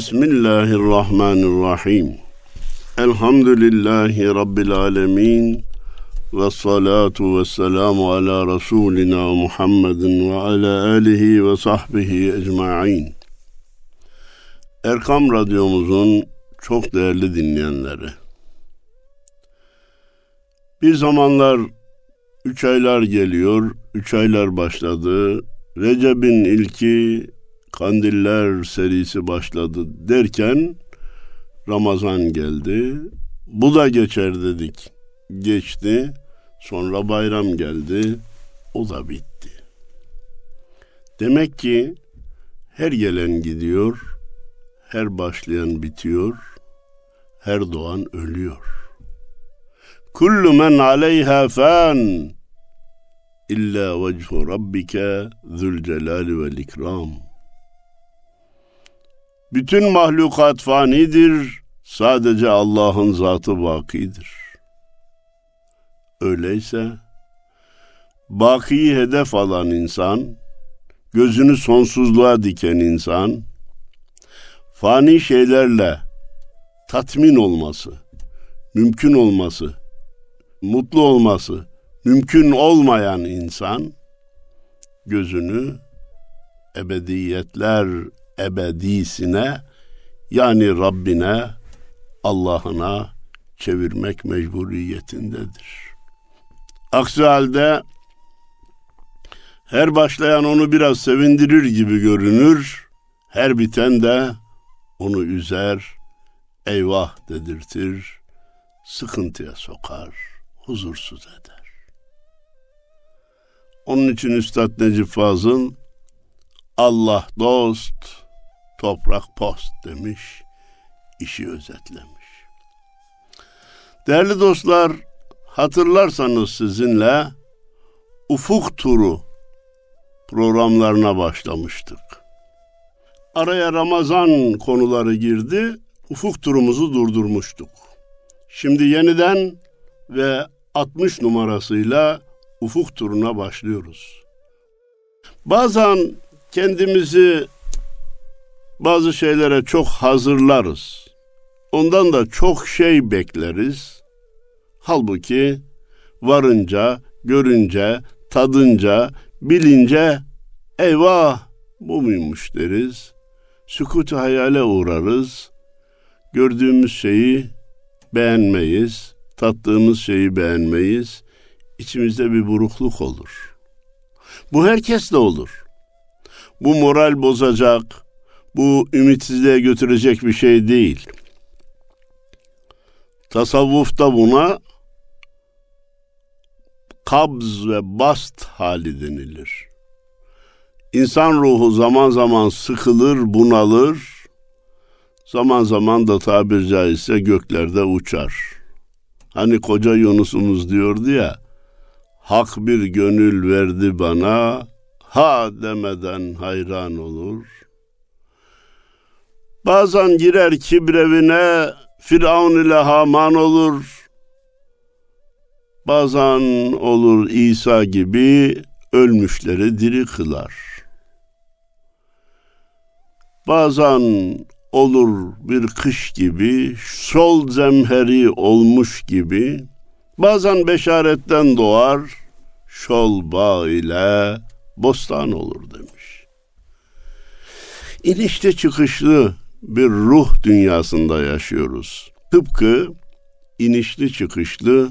Bismillahirrahmanirrahim. Elhamdülillahi Rabbil alemin. Ve salatu ve selamu ala Resulina Muhammedin ve ala alihi ve sahbihi ecma'in. Erkam Radyomuzun çok değerli dinleyenleri. Bir zamanlar üç aylar geliyor, üç aylar başladı. Recep'in ilki Kandiller serisi başladı derken Ramazan geldi. Bu da geçer dedik. Geçti. Sonra bayram geldi. O da bitti. Demek ki her gelen gidiyor, her başlayan bitiyor, her doğan ölüyor. Kullu men aleyha fan illa vechu rabbike zul celali vel ikram. Bütün mahlukat fanidir, sadece Allah'ın zatı bakidir. Öyleyse, bakiyi hedef alan insan, gözünü sonsuzluğa diken insan, fani şeylerle tatmin olması, mümkün olması, mutlu olması, mümkün olmayan insan, gözünü ebediyetler ebedisine yani Rabbine, Allah'ına çevirmek mecburiyetindedir. Aksi halde her başlayan onu biraz sevindirir gibi görünür, her biten de onu üzer, eyvah dedirtir, sıkıntıya sokar, huzursuz eder. Onun için Üstad Necip Fazıl Allah dost, toprak post demiş, işi özetlemiş. Değerli dostlar, hatırlarsanız sizinle ufuk turu programlarına başlamıştık. Araya Ramazan konuları girdi, ufuk turumuzu durdurmuştuk. Şimdi yeniden ve 60 numarasıyla ufuk turuna başlıyoruz. Bazen kendimizi bazı şeylere çok hazırlarız. Ondan da çok şey bekleriz. Halbuki varınca, görünce, tadınca, bilince eyvah bu muymuş deriz. Sükut hayale uğrarız. Gördüğümüz şeyi beğenmeyiz. Tattığımız şeyi beğenmeyiz. İçimizde bir burukluk olur. Bu herkesle olur. Bu moral bozacak, bu ümitsizliğe götürecek bir şey değil. Tasavvufta buna kabz ve bast hali denilir. İnsan ruhu zaman zaman sıkılır, bunalır, zaman zaman da tabir caizse göklerde uçar. Hani koca Yunus'umuz diyordu ya, Hak bir gönül verdi bana, ha demeden hayran olur. Bazen girer kibrevine Firavun ile Haman olur. Bazen olur İsa gibi ölmüşleri diri kılar. Bazen olur bir kış gibi, sol zemheri olmuş gibi, bazen beşaretten doğar, şol bağ ile bostan olur demiş. İnişte çıkışlı bir ruh dünyasında yaşıyoruz. Tıpkı inişli çıkışlı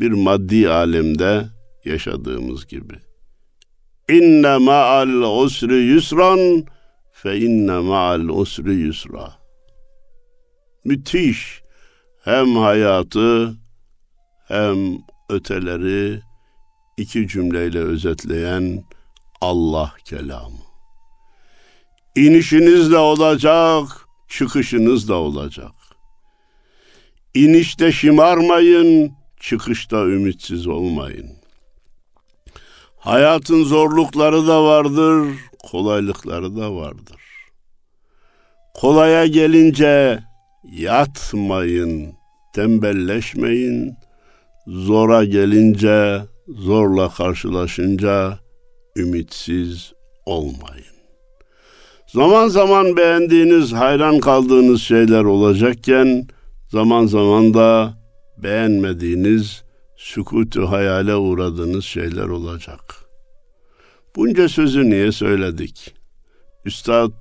bir maddi alemde yaşadığımız gibi. İnne ma'al usri yusran fe inne ma'al usri yusra. Müthiş hem hayatı hem öteleri iki cümleyle özetleyen Allah kelamı. İnişiniz de olacak, çıkışınız da olacak. İnişte şımarmayın, çıkışta ümitsiz olmayın. Hayatın zorlukları da vardır, kolaylıkları da vardır. Kolaya gelince yatmayın, tembelleşmeyin. Zora gelince, zorla karşılaşınca ümitsiz olmayın. Zaman zaman beğendiğiniz, hayran kaldığınız şeyler olacakken zaman zaman da beğenmediğiniz, sükutu hayale uğradığınız şeyler olacak. Bunca sözü niye söyledik? Üstad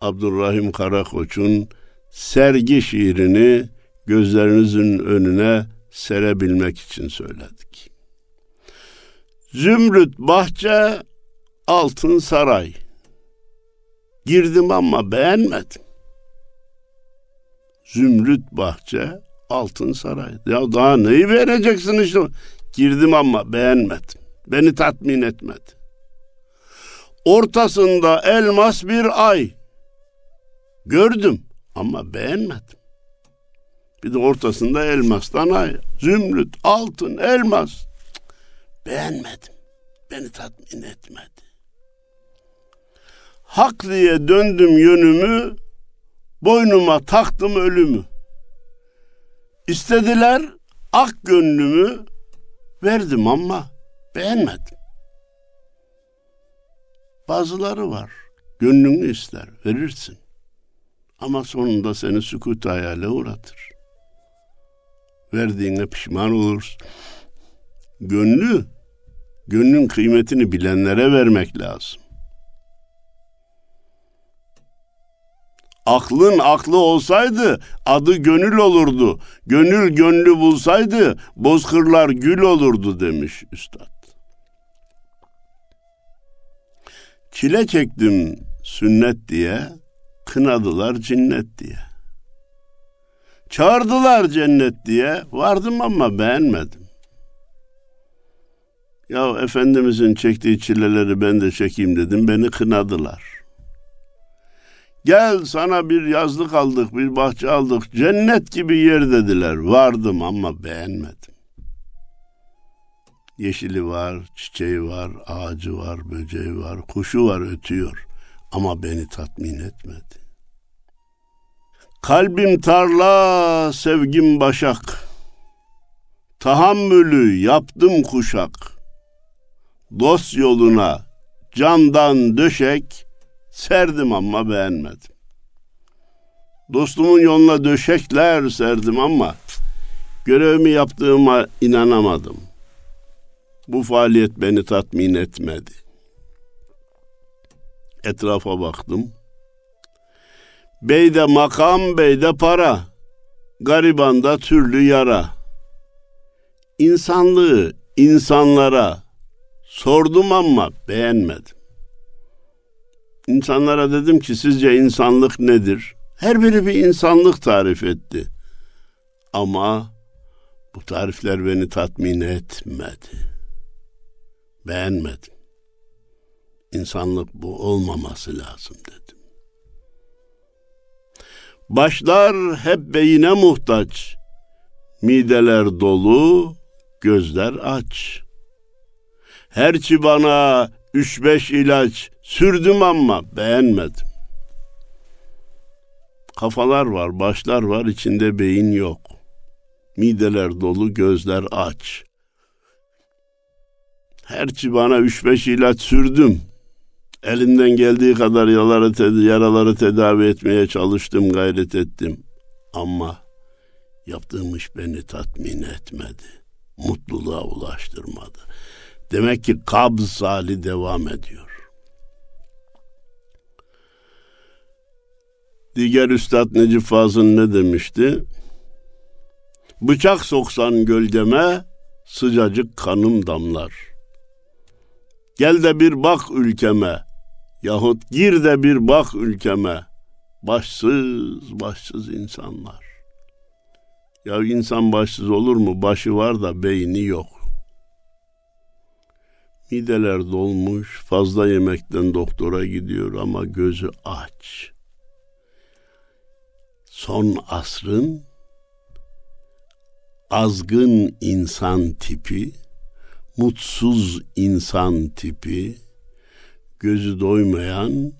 Abdurrahim Karakoç'un sergi şiirini gözlerinizin önüne serebilmek için söyledik. Zümrüt bahçe, altın saray. Girdim ama beğenmedim. Zümrüt bahçe, altın saray. Ya daha neyi vereceksin işte? Girdim ama beğenmedim. Beni tatmin etmedi. Ortasında elmas bir ay. Gördüm ama beğenmedim. Bir de ortasında elmastan ay. Zümrüt, altın, elmas. Beğenmedim. Beni tatmin etmedi. Hak diye döndüm yönümü, boynuma taktım ölümü. İstediler ak gönlümü, verdim ama beğenmedim. Bazıları var, gönlünü ister, verirsin. Ama sonunda seni sükut hayale uğratır. Verdiğine pişman olursun. Gönlü, gönlün kıymetini bilenlere vermek lazım. Aklın aklı olsaydı adı gönül olurdu. Gönül gönlü bulsaydı bozkırlar gül olurdu demiş üstad. Çile çektim sünnet diye, kınadılar cinnet diye. Çağırdılar cennet diye, vardım ama beğenmedim. Ya Efendimizin çektiği çileleri ben de çekeyim dedim, beni kınadılar. Gel sana bir yazlık aldık, bir bahçe aldık, cennet gibi yer dediler. Vardım ama beğenmedim. Yeşili var, çiçeği var, ağacı var, böceği var, kuşu var ötüyor. Ama beni tatmin etmedi. Kalbim tarla, sevgim başak. Tahammülü yaptım kuşak. Dost yoluna candan döşek, serdim ama beğenmedim. Dostumun yoluna döşekler serdim ama görevimi yaptığıma inanamadım. Bu faaliyet beni tatmin etmedi. Etrafa baktım. Beyde makam, beyde para. Garibanda türlü yara. İnsanlığı insanlara sordum ama beğenmedim. İnsanlara dedim ki sizce insanlık nedir? Her biri bir insanlık tarif etti. Ama bu tarifler beni tatmin etmedi beğenmedim. İnsanlık bu olmaması lazım dedim. Başlar hep beyine muhtaç. Mideler dolu, gözler aç. Herçi bana üç beş ilaç sürdüm ama beğenmedim. Kafalar var, başlar var, içinde beyin yok. Mideler dolu, gözler aç. Herçi bana üç beş ilaç sürdüm. Elimden geldiği kadar yaraları, ted- yaraları tedavi etmeye çalıştım, gayret ettim. Ama yaptığım iş beni tatmin etmedi. Mutluluğa ulaştırmadı. Demek ki kabz hali devam ediyor. Diğer Üstad Necip Fazıl ne demişti? Bıçak soksan gölgeme sıcacık kanım damlar.'' Gel de bir bak ülkeme yahut gir de bir bak ülkeme. Başsız başsız insanlar. Ya insan başsız olur mu? Başı var da beyni yok. Mideler dolmuş, fazla yemekten doktora gidiyor ama gözü aç. Son asrın azgın insan tipi mutsuz insan tipi, gözü doymayan,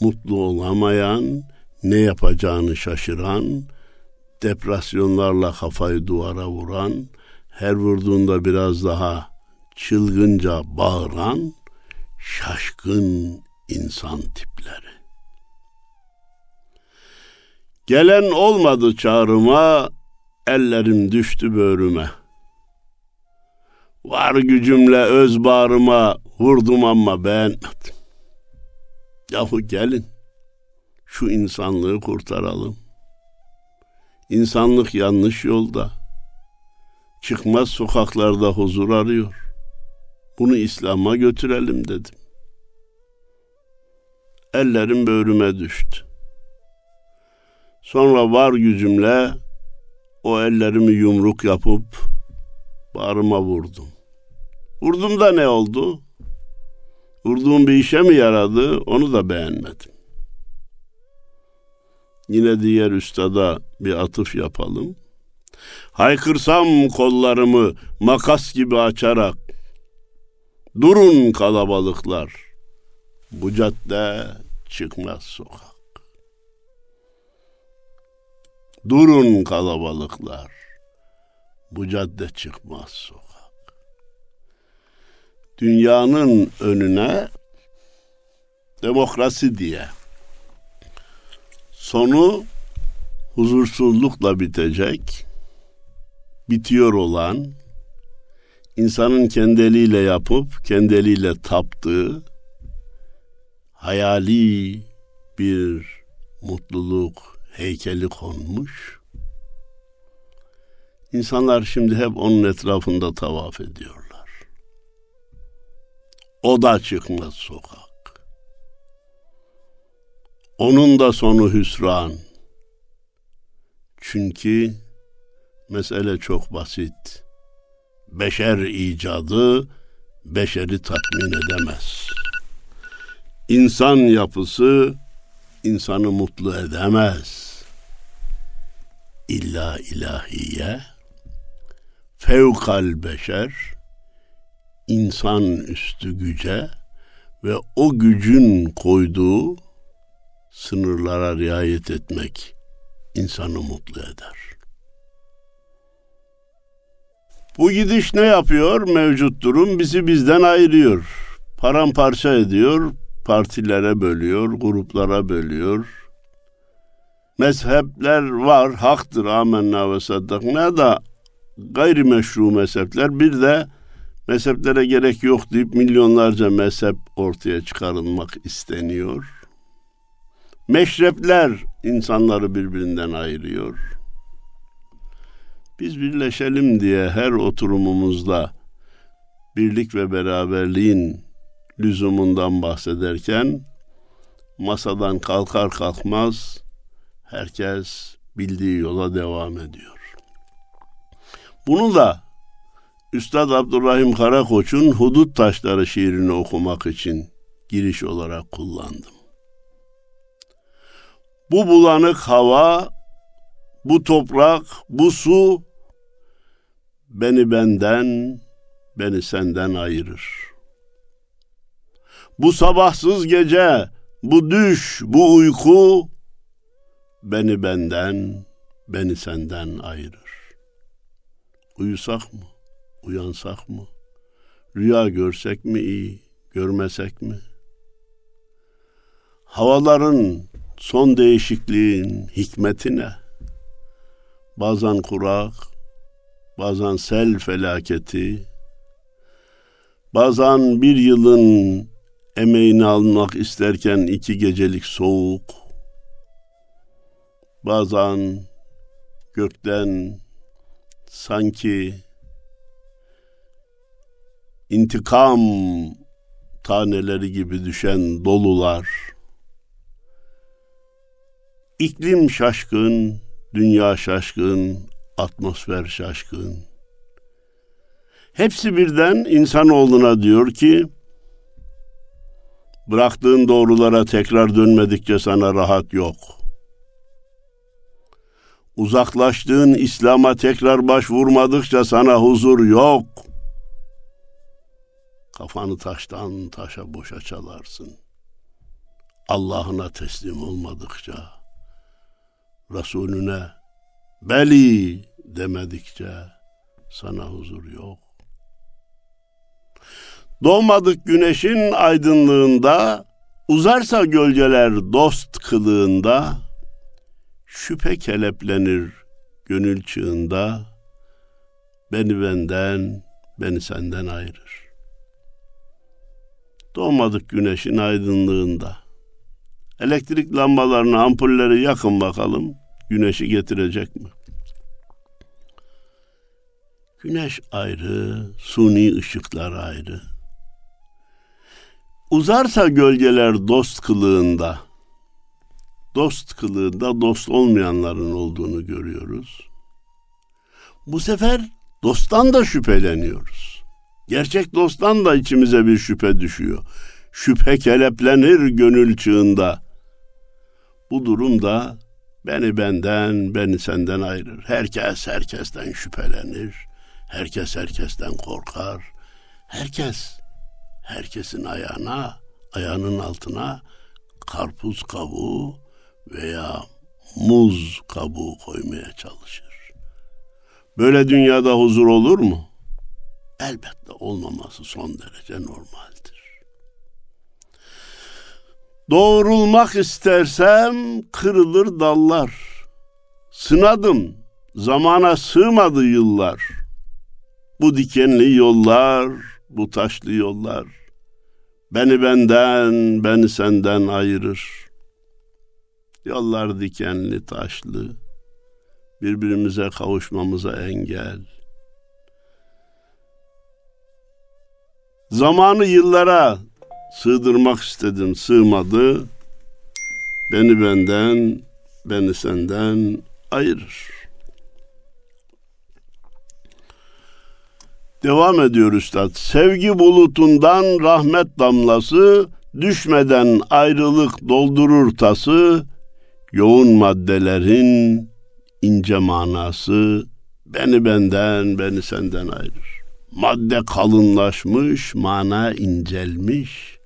mutlu olamayan, ne yapacağını şaşıran, depresyonlarla kafayı duvara vuran, her vurduğunda biraz daha çılgınca bağıran, şaşkın insan tipleri. Gelen olmadı çağrıma, ellerim düştü böğrüme. Var gücümle öz bağrıma vurdum ama beğenmedim. Yahu gelin, şu insanlığı kurtaralım. İnsanlık yanlış yolda. Çıkmaz sokaklarda huzur arıyor. Bunu İslam'a götürelim dedim. Ellerim böğrüme düştü. Sonra var gücümle o ellerimi yumruk yapıp bağrıma vurdum. Vurdum da ne oldu? Vurduğum bir işe mi yaradı? Onu da beğenmedim. Yine diğer üstada bir atıf yapalım. Haykırsam kollarımı makas gibi açarak Durun kalabalıklar. Bu cadde çıkmaz sokak. Durun kalabalıklar. Bu cadde çıkmaz sokak. Dünyanın önüne demokrasi diye sonu huzursuzlukla bitecek, bitiyor olan, insanın kendiliğiyle yapıp kendiliğiyle taptığı hayali bir mutluluk heykeli konmuş. İnsanlar şimdi hep onun etrafında tavaf ediyorlar. O da çıkmaz sokak. Onun da sonu hüsran. Çünkü mesele çok basit. Beşer icadı beşeri tatmin edemez. İnsan yapısı insanı mutlu edemez. İlla ilahiye fevkal beşer insan üstü güce ve o gücün koyduğu sınırlara riayet etmek insanı mutlu eder. Bu gidiş ne yapıyor? Mevcut durum bizi bizden ayırıyor. Paramparça ediyor, partilere bölüyor, gruplara bölüyor. Mezhepler var, haktır amenna ve saddakna da gayrimeşru mezhepler bir de mezheplere gerek yok deyip milyonlarca mezhep ortaya çıkarılmak isteniyor. Meşrepler insanları birbirinden ayırıyor. Biz birleşelim diye her oturumumuzda birlik ve beraberliğin lüzumundan bahsederken masadan kalkar kalkmaz herkes bildiği yola devam ediyor. Bunu da Üstad Abdurrahim Karakoç'un Hudut Taşları şiirini okumak için giriş olarak kullandım. Bu bulanık hava, bu toprak, bu su beni benden, beni senden ayırır. Bu sabahsız gece, bu düş, bu uyku beni benden, beni senden ayırır. Uyusak mı? Uyansak mı? Rüya görsek mi iyi, görmesek mi? Havaların son değişikliğin hikmeti ne? Bazen kurak, bazen sel felaketi, bazen bir yılın emeğini almak isterken iki gecelik soğuk, bazen gökten sanki intikam taneleri gibi düşen dolular, iklim şaşkın, dünya şaşkın, atmosfer şaşkın. Hepsi birden insanoğluna diyor ki, bıraktığın doğrulara tekrar dönmedikçe sana rahat yok. Uzaklaştığın İslam'a tekrar başvurmadıkça sana huzur yok. Kafanı taştan taşa boşa çalarsın. Allah'ına teslim olmadıkça, Resulüne beli demedikçe sana huzur yok. Doğmadık güneşin aydınlığında, uzarsa gölgeler dost kılığında, Şüphe keleplenir gönül çığında, beni benden, beni senden ayırır. Doğmadık güneşin aydınlığında. Elektrik lambalarını, ampulleri yakın bakalım, güneşi getirecek mi? Güneş ayrı, suni ışıklar ayrı. Uzarsa gölgeler dost kılığında, dost kılığında dost olmayanların olduğunu görüyoruz. Bu sefer dosttan da şüpheleniyoruz. Gerçek dosttan da içimize bir şüphe düşüyor. Şüphe keleplenir gönül çığında. Bu durumda beni benden, beni senden ayırır. Herkes herkesten şüphelenir. Herkes herkesten korkar. Herkes herkesin ayağına, ayağının altına karpuz kabuğu veya muz kabuğu koymaya çalışır. Böyle dünyada huzur olur mu? Elbette olmaması son derece normaldir. Doğrulmak istersem kırılır dallar. Sınadım, zamana sığmadı yıllar. Bu dikenli yollar, bu taşlı yollar. Beni benden, beni senden ayırır. Yollar dikenli, taşlı. Birbirimize kavuşmamıza engel. Zamanı yıllara sığdırmak istedim, sığmadı. Beni benden, beni senden ayırır. Devam ediyor üstad. Sevgi bulutundan rahmet damlası, düşmeden ayrılık doldurur tası, yoğun maddelerin ince manası, beni benden, beni senden ayırır. Madde kalınlaşmış, mana incelmiş.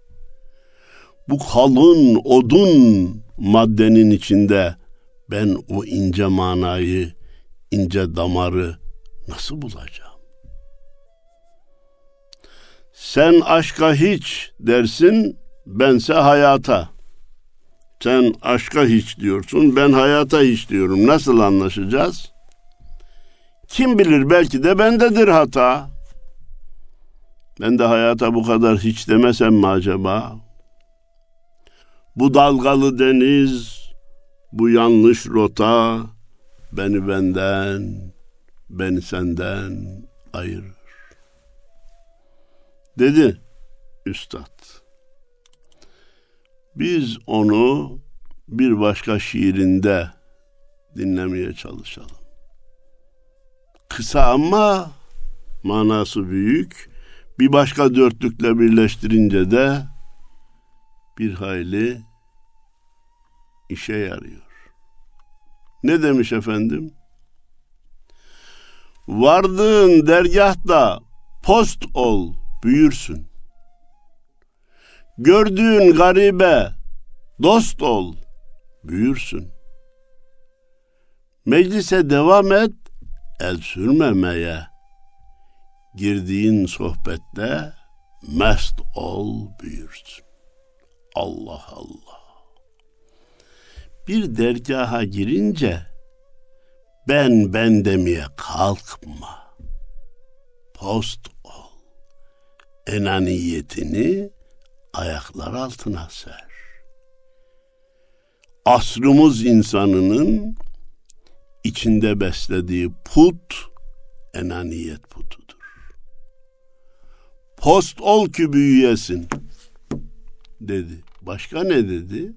Bu kalın odun maddenin içinde ben o ince manayı, ince damarı nasıl bulacağım? Sen aşka hiç dersin, bense hayata. Sen aşka hiç diyorsun, ben hayata hiç diyorum. Nasıl anlaşacağız? Kim bilir belki de bendedir hata. Ben de hayata bu kadar hiç demesem mi acaba? Bu dalgalı deniz, bu yanlış rota beni benden, beni senden ayırır. Dedi üstad. Biz onu bir başka şiirinde dinlemeye çalışalım. Kısa ama manası büyük. Bir başka dörtlükle birleştirince de bir hayli işe yarıyor. Ne demiş efendim? Vardığın dergahta post ol, büyürsün. Gördüğün garibe dost ol, büyürsün. Meclise devam et, el sürmemeye. Girdiğin sohbette mest ol, büyürsün. Allah Allah. Bir dergaha girince ben ben demeye kalkma. Post. Enaniyetini ayaklar altına ser. Asrımız insanının içinde beslediği put enaniyet putudur. Post ol ki büyüyesin dedi. Başka ne dedi?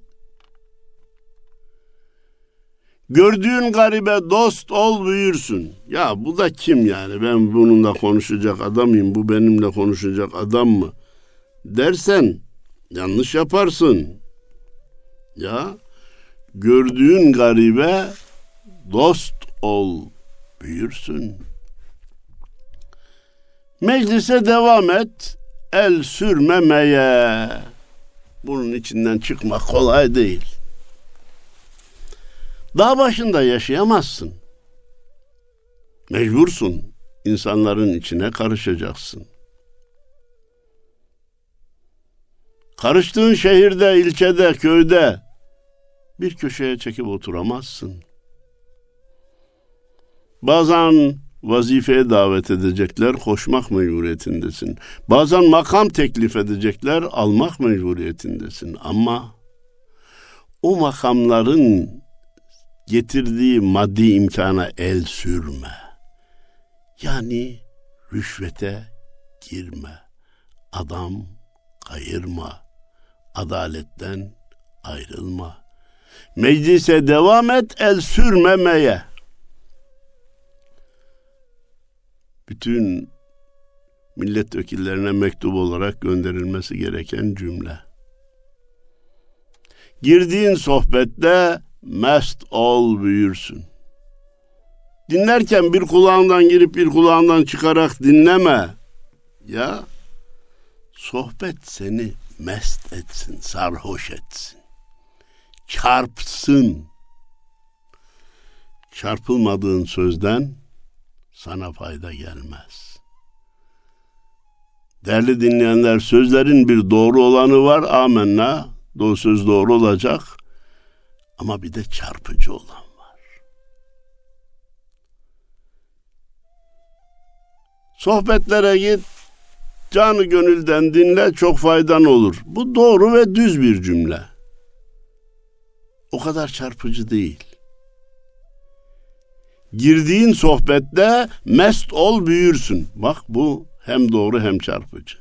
Gördüğün garibe dost ol büyürsün. Ya bu da kim yani? Ben bununla konuşacak adamım. Bu benimle konuşacak adam mı? Dersen yanlış yaparsın. Ya gördüğün garibe dost ol büyürsün. Meclise devam et, el sürmemeye. Bunun içinden çıkmak kolay değil. Dağ başında yaşayamazsın. Mecbursun. insanların içine karışacaksın. Karıştığın şehirde, ilçede, köyde bir köşeye çekip oturamazsın. Bazen vazifeye davet edecekler, koşmak mecburiyetindesin. Bazen makam teklif edecekler, almak mecburiyetindesin. Ama o makamların getirdiği maddi imkana el sürme. Yani rüşvete girme. Adam kayırma. Adaletten ayrılma. Meclise devam et el sürmemeye. Bütün milletvekillerine mektup olarak gönderilmesi gereken cümle. Girdiğin sohbette mest ol büyürsün. Dinlerken bir kulağından girip bir kulağından çıkarak dinleme. Ya sohbet seni mest etsin, sarhoş etsin. Çarpsın. Çarpılmadığın sözden sana fayda gelmez. Değerli dinleyenler sözlerin bir doğru olanı var amenna. Doğru söz doğru olacak. Ama bir de çarpıcı olan var. Sohbetlere git, canı gönülden dinle, çok faydan olur. Bu doğru ve düz bir cümle. O kadar çarpıcı değil. Girdiğin sohbette mest ol büyürsün. Bak bu hem doğru hem çarpıcı.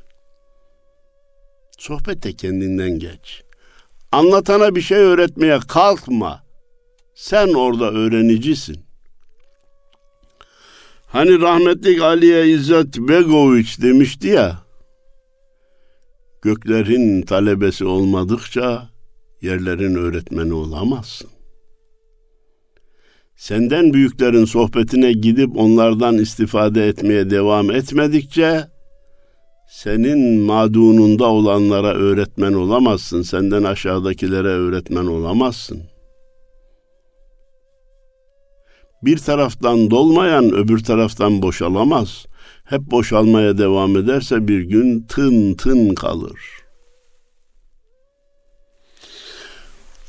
Sohbette kendinden geç. Anlatana bir şey öğretmeye kalkma. Sen orada öğrenicisin. Hani rahmetlik Aliye İzzet Begoviç demişti ya, göklerin talebesi olmadıkça yerlerin öğretmeni olamazsın. Senden büyüklerin sohbetine gidip onlardan istifade etmeye devam etmedikçe senin madununda olanlara öğretmen olamazsın. Senden aşağıdakilere öğretmen olamazsın. Bir taraftan dolmayan öbür taraftan boşalamaz. Hep boşalmaya devam ederse bir gün tın tın kalır.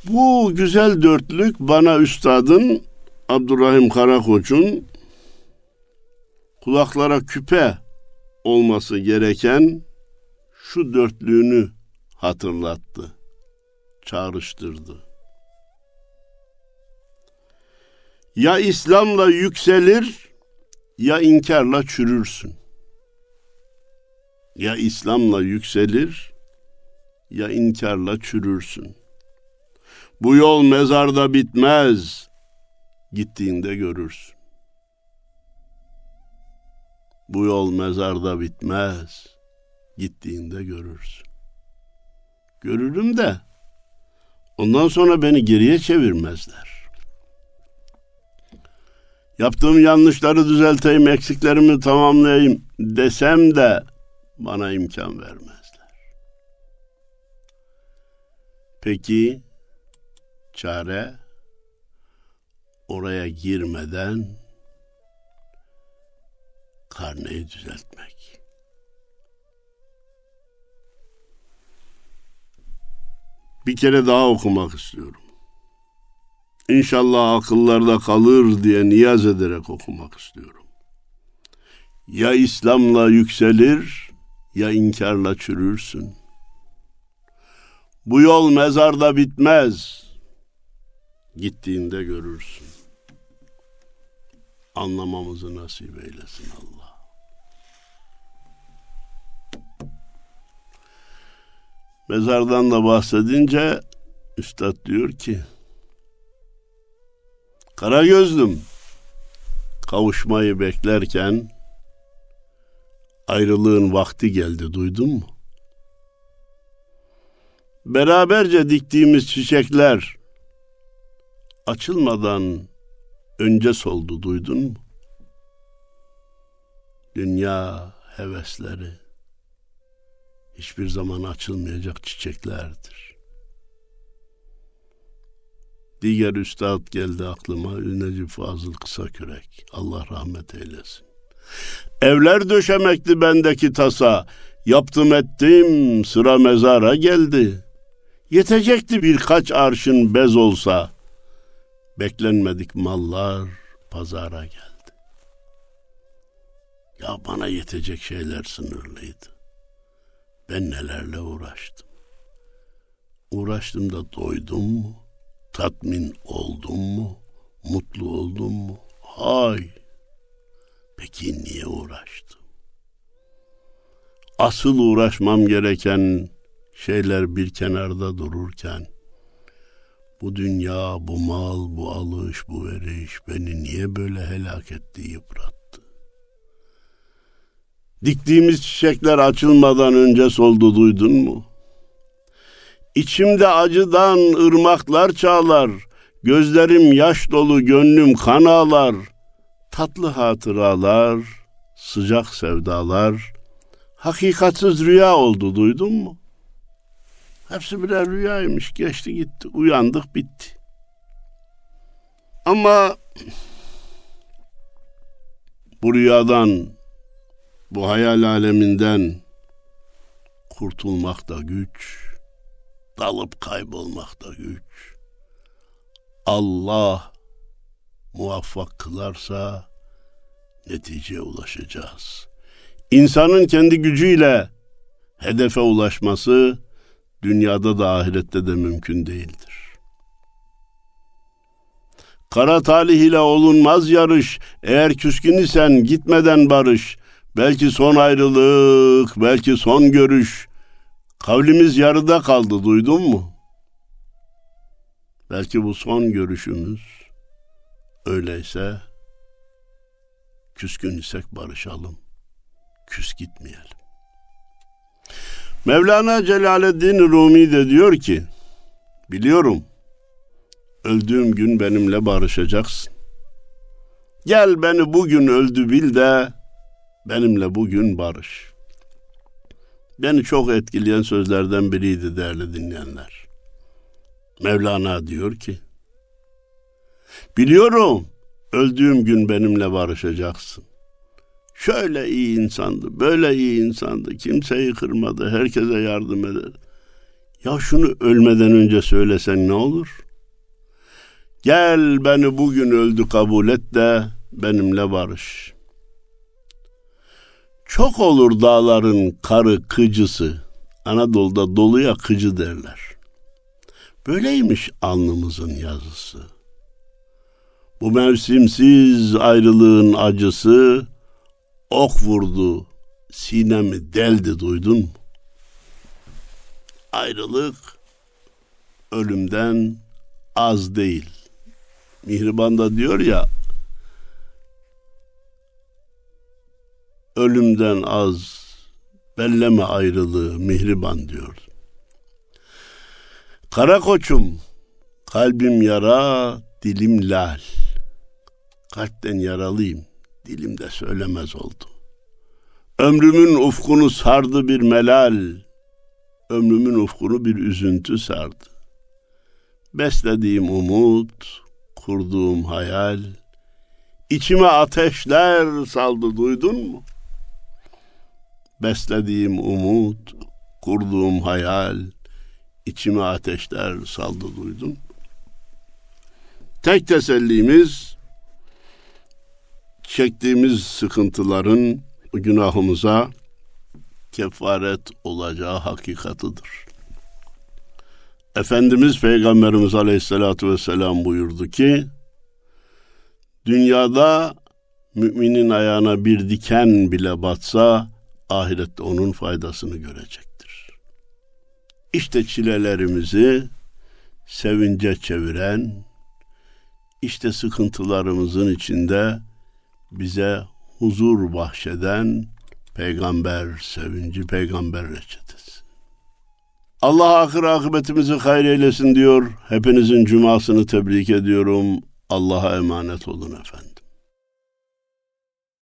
Bu güzel dörtlük bana üstadın Abdurrahim Karakoç'un kulaklara küpe olması gereken şu dörtlüğünü hatırlattı, çağrıştırdı. Ya İslam'la yükselir ya inkarla çürürsün. Ya İslam'la yükselir ya inkarla çürürsün. Bu yol mezarda bitmez. Gittiğinde görürsün. Bu yol mezarda bitmez. Gittiğinde görürsün. Görürüm de ondan sonra beni geriye çevirmezler. Yaptığım yanlışları düzelteyim, eksiklerimi tamamlayayım desem de bana imkan vermezler. Peki çare oraya girmeden karneyi düzeltmek. Bir kere daha okumak istiyorum. İnşallah akıllarda kalır diye niyaz ederek okumak istiyorum. Ya İslam'la yükselir ya inkarla çürürsün. Bu yol mezarda bitmez. Gittiğinde görürsün. Anlamamızı nasip eylesin Allah. Mezardan da bahsedince Üstad diyor ki Kara gözlüm kavuşmayı beklerken ayrılığın vakti geldi duydun mu? Beraberce diktiğimiz çiçekler açılmadan önce soldu duydun mu? Dünya hevesleri hiçbir zaman açılmayacak çiçeklerdir. Diğer üstad geldi aklıma Necip Fazıl Kısakürek. Allah rahmet eylesin. Evler döşemekti bendeki tasa. Yaptım ettim sıra mezara geldi. Yetecekti birkaç arşın bez olsa. Beklenmedik mallar pazara geldi. Ya bana yetecek şeyler sınırlıydı. Ben nelerle uğraştım. Uğraştım da doydum mu? Tatmin oldum mu? Mutlu oldum mu? Hay. Peki niye uğraştım? Asıl uğraşmam gereken şeyler bir kenarda dururken bu dünya, bu mal, bu alış, bu veriş beni niye böyle helak etti, yıprattı? Diktiğimiz çiçekler açılmadan önce soldu duydun mu? İçimde acıdan ırmaklar çağlar, gözlerim yaş dolu, gönlüm kan ağlar. Tatlı hatıralar, sıcak sevdalar, hakikatsız rüya oldu duydun mu? Hepsi birer rüyaymış. Geçti gitti. Uyandık bitti. Ama bu rüyadan, bu hayal aleminden kurtulmak da güç, dalıp kaybolmak da güç. Allah muvaffak kılarsa neticeye ulaşacağız. İnsanın kendi gücüyle hedefe ulaşması dünyada da ahirette de mümkün değildir. Kara talih ile olunmaz yarış, eğer küskün isen gitmeden barış, belki son ayrılık, belki son görüş, kavlimiz yarıda kaldı duydun mu? Belki bu son görüşümüz, öyleyse küskün isek barışalım, küs gitmeyelim. Mevlana Celaleddin Rumi de diyor ki, biliyorum öldüğüm gün benimle barışacaksın. Gel beni bugün öldü bil de benimle bugün barış. Beni çok etkileyen sözlerden biriydi değerli dinleyenler. Mevlana diyor ki, biliyorum öldüğüm gün benimle barışacaksın. Şöyle iyi insandı, böyle iyi insandı. Kimseyi kırmadı, herkese yardım eder. Ya şunu ölmeden önce söylesen ne olur? Gel beni bugün öldü kabul et de benimle barış. Çok olur dağların karı kıcısı. Anadolu'da doluya kıcı derler. Böyleymiş alnımızın yazısı. Bu mevsimsiz ayrılığın acısı ok vurdu, sinemi deldi duydun mu? Ayrılık ölümden az değil. Mihriban da diyor ya ölümden az belleme ayrılığı mihriban diyor. Kara koçum kalbim yara dilim lal. Kalpten yaralıyım dilimde söylemez oldu. Ömrümün ufkunu sardı bir melal, ömrümün ufkunu bir üzüntü sardı. Beslediğim umut, kurduğum hayal, içime ateşler saldı duydun mu? Beslediğim umut, kurduğum hayal, içime ateşler saldı duydun. Tek tesellimiz çektiğimiz sıkıntıların günahımıza kefaret olacağı hakikatıdır. Efendimiz Peygamberimiz Aleyhisselatü Vesselam buyurdu ki, dünyada müminin ayağına bir diken bile batsa, ahirette onun faydasını görecektir. İşte çilelerimizi sevince çeviren, işte sıkıntılarımızın içinde bize huzur bahşeden peygamber sevinci, peygamber reçetesi. Allah ahir akıbetimizi hayır eylesin diyor. Hepinizin cumasını tebrik ediyorum. Allah'a emanet olun efendim.